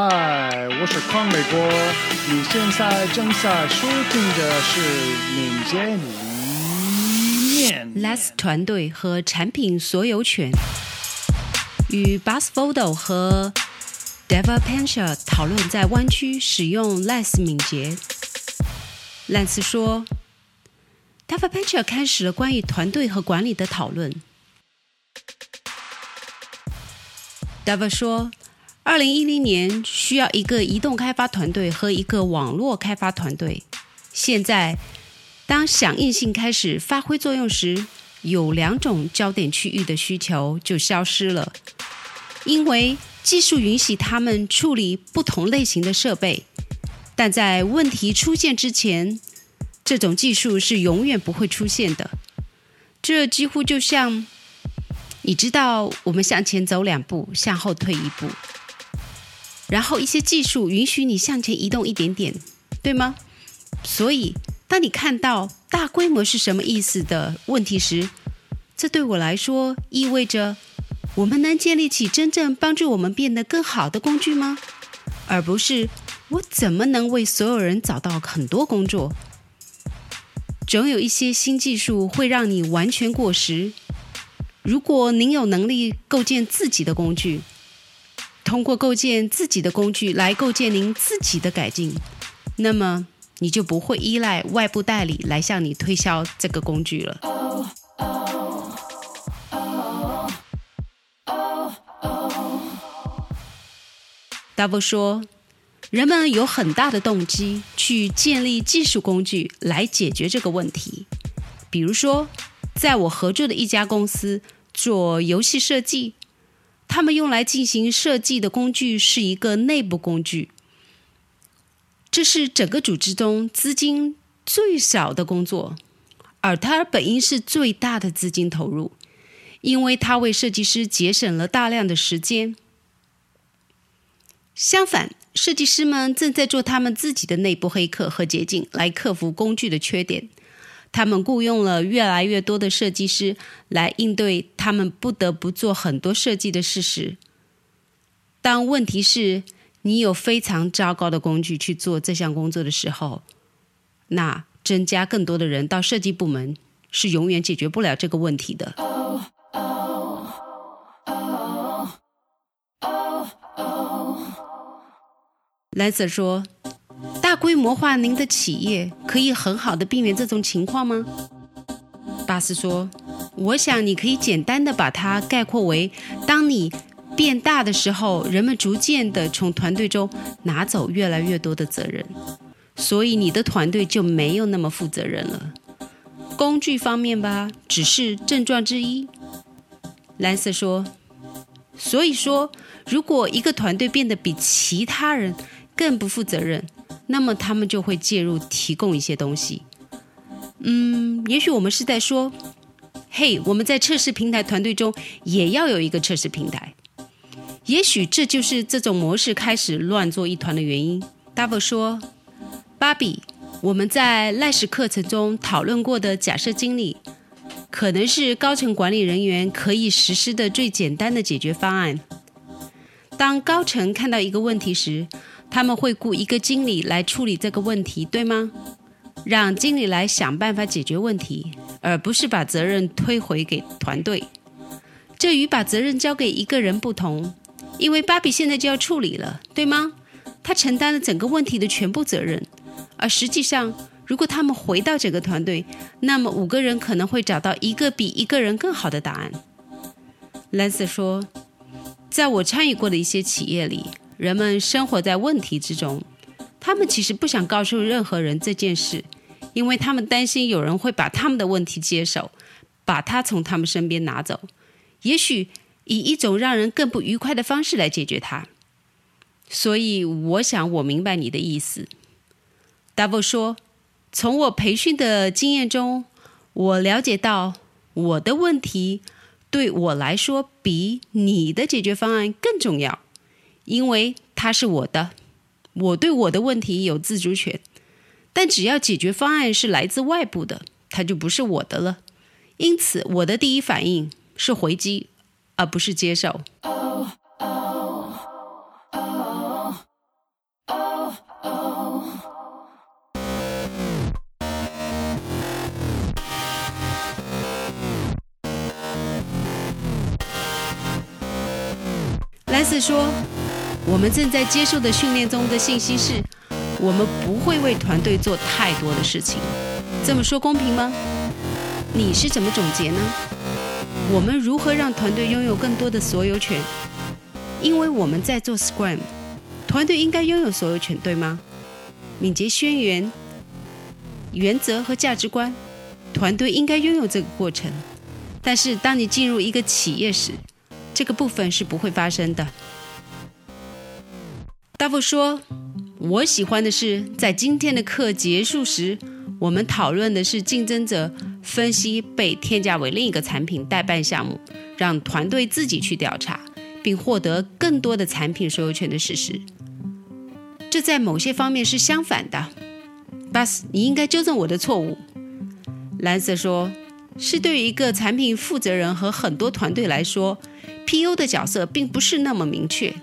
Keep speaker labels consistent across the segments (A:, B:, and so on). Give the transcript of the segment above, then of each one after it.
A: 嗨，我是康美国，你现在正在收听的是敏捷里面。
B: Less 团队和产品所有权与 Busfold 和 Deva Pensha 讨论在湾区使用 Less 敏捷。Less 说，Deva Pensha 开始了关于团队和管理的讨论。Deva 说，二零一零年需要一个移动开发团队和一个网络开发团队，现在。当响应性开始发挥作用时，有两种焦点区域的需求就消失了，因为技术允许他们处理不同类型的设备，但在问题出现之前，这种技术是永远不会出现的。这几乎就像，你知道，我们向前走两步，向后退一步，然后一些技术允许你向前移动一点点，对吗？所以。当你看到大规模是什么意思的问题时，这对我来说意味着我们能建立起真正帮助我们变得更好的工具吗？而不是我怎么能为所有人找到很多工作？总有一些新技术会让你完全过时。如果您有能力构建自己的工具，通过构建自己的工具来构建您自己的改进，那么。你就不会依赖外部代理来向你推销这个工具了。Double 说，人们有很大的动机去建立技术工具来解决这个问题。比如说，在我合作的一家公司做游戏设计，他们用来进行设计的工具是一个内部工具。这是整个组织中资金最少的工作，而它本应是最大的资金投入，因为它为设计师节省了大量的时间。相反，设计师们正在做他们自己的内部黑客和捷径来克服工具的缺点。他们雇佣了越来越多的设计师来应对他们不得不做很多设计的事实。当问题是，你有非常糟糕的工具去做这项工作的时候，那增加更多的人到设计部门是永远解决不了这个问题的。莱瑟说：“大规模化您的企业可以很好的避免这种情况吗？”巴斯说：“我想你可以简单的把它概括为，当你。”变大的时候，人们逐渐的从团队中拿走越来越多的责任，所以你的团队就没有那么负责任了。工具方面吧，只是症状之一。兰瑟说：“所以说，如果一个团队变得比其他人更不负责任，那么他们就会介入，提供一些东西。嗯，也许我们是在说，嘿，我们在测试平台团队中也要有一个测试平台。”也许这就是这种模式开始乱作一团的原因。Double 说：“芭比，我们在赖史课程中讨论过的假设经理，可能是高层管理人员可以实施的最简单的解决方案。当高层看到一个问题时，他们会雇一个经理来处理这个问题，对吗？让经理来想办法解决问题，而不是把责任推回给团队。这与把责任交给一个人不同。”因为芭比现在就要处理了，对吗？他承担了整个问题的全部责任，而实际上，如果他们回到整个团队，那么五个人可能会找到一个比一个人更好的答案。兰斯说，在我参与过的一些企业里，人们生活在问题之中，他们其实不想告诉任何人这件事，因为他们担心有人会把他们的问题接手，把它从他们身边拿走，也许。以一种让人更不愉快的方式来解决它，所以我想我明白你的意思。Double 说：“从我培训的经验中，我了解到我的问题对我来说比你的解决方案更重要，因为它是我的，我对我的问题有自主权。但只要解决方案是来自外部的，它就不是我的了。因此，我的第一反应是回击，而不是接受。来自说。我们正在接受的训练中的信息是，我们不会为团队做太多的事情。这么说公平吗？你是怎么总结呢？我们如何让团队拥有更多的所有权？因为我们在做 Scrum，团队应该拥有所有权，对吗？敏捷宣言、原则和价值观，团队应该拥有这个过程。但是当你进入一个企业时，这个部分是不会发生的。大夫说：“我喜欢的是，在今天的课结束时，我们讨论的是竞争者分析被添加为另一个产品代办项目，让团队自己去调查，并获得更多的产品所有权的事实。这在某些方面是相反的。”巴斯，你应该纠正我的错误。蓝色说：“是对于一个产品负责人和很多团队来说。”，PU 的角色并不是那么明确，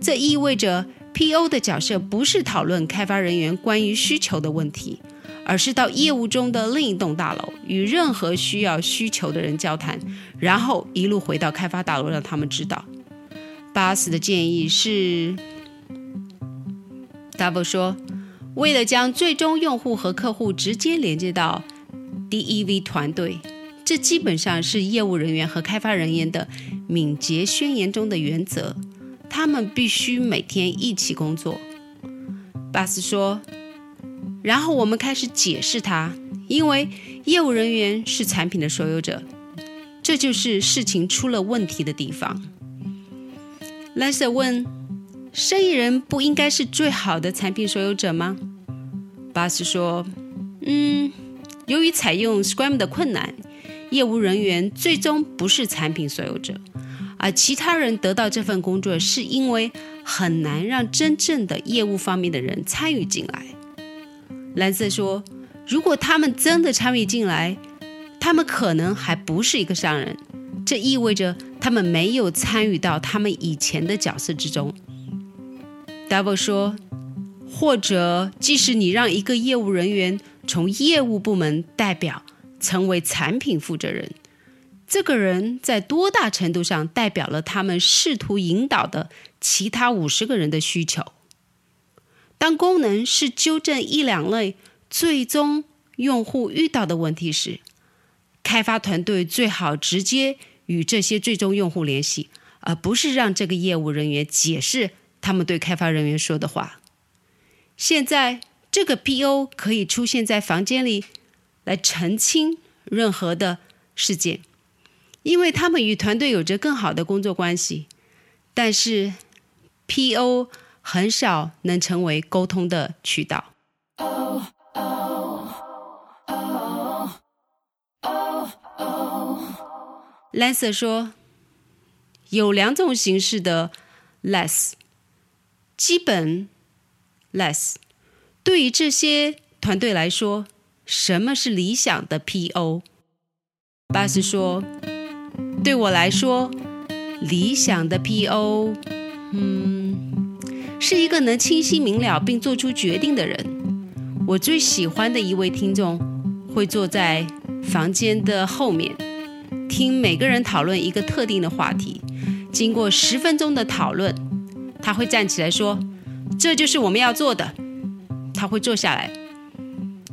B: 这意味着 P.O. 的角色不是讨论开发人员关于需求的问题，而是到业务中的另一栋大楼与任何需要需求的人交谈，然后一路回到开发大楼让他们知道。巴斯的建议是，Double 说，为了将最终用户和客户直接连接到 D.E.V. 团队。这基本上是业务人员和开发人员的敏捷宣言中的原则，他们必须每天一起工作。巴斯说，然后我们开始解释它，因为业务人员是产品的所有者，这就是事情出了问题的地方。莱瑟问：“生意人不应该是最好的产品所有者吗？”巴斯说：“嗯，由于采用 Scrum 的困难。”业务人员最终不是产品所有者，而其他人得到这份工作是因为很难让真正的业务方面的人参与进来。蓝色说：“如果他们真的参与进来，他们可能还不是一个商人，这意味着他们没有参与到他们以前的角色之中。”Double 说：“或者，即使你让一个业务人员从业务部门代表。”成为产品负责人，这个人在多大程度上代表了他们试图引导的其他五十个人的需求？当功能是纠正一两类最终用户遇到的问题时，开发团队最好直接与这些最终用户联系，而不是让这个业务人员解释他们对开发人员说的话。现在，这个 P.O. 可以出现在房间里。来澄清任何的事件，因为他们与团队有着更好的工作关系。但是，P.O. 很少能成为沟通的渠道。Lancer 说，有两种形式的 less，基本 less，对于这些团队来说。什么是理想的 P.O.？巴斯说：“对我来说，理想的 P.O.，嗯，是一个能清晰明了并做出决定的人。我最喜欢的一位听众会坐在房间的后面，听每个人讨论一个特定的话题。经过十分钟的讨论，他会站起来说：‘这就是我们要做的。’他会坐下来。”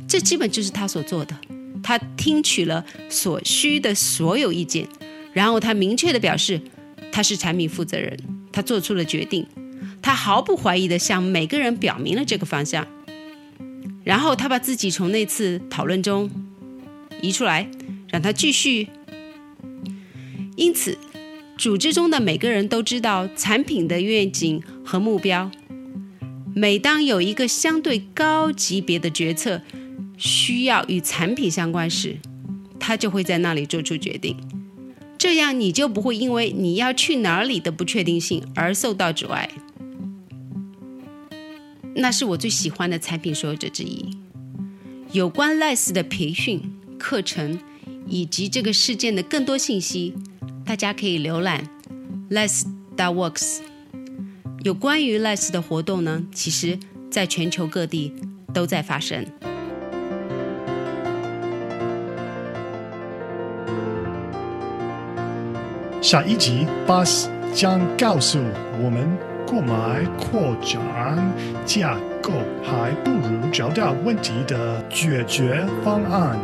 B: 这基本就是他所做的。他听取了所需的所有意见，然后他明确的表示他是产品负责人。他做出了决定，他毫不怀疑的向每个人表明了这个方向。然后他把自己从那次讨论中移出来，让他继续。因此，组织中的每个人都知道产品的愿景和目标。每当有一个相对高级别的决策，需要与产品相关时，他就会在那里做出决定。这样你就不会因为你要去哪里的不确定性而受到阻碍。那是我最喜欢的产品所有者之一。有关 Less 的培训课程以及这个事件的更多信息，大家可以浏览 Less that works。有关于 Less 的活动呢，其实在全球各地都在发生。
A: 下一集，，Bus 将告诉我们购买扩展架构，还不如找到问题的解决方案。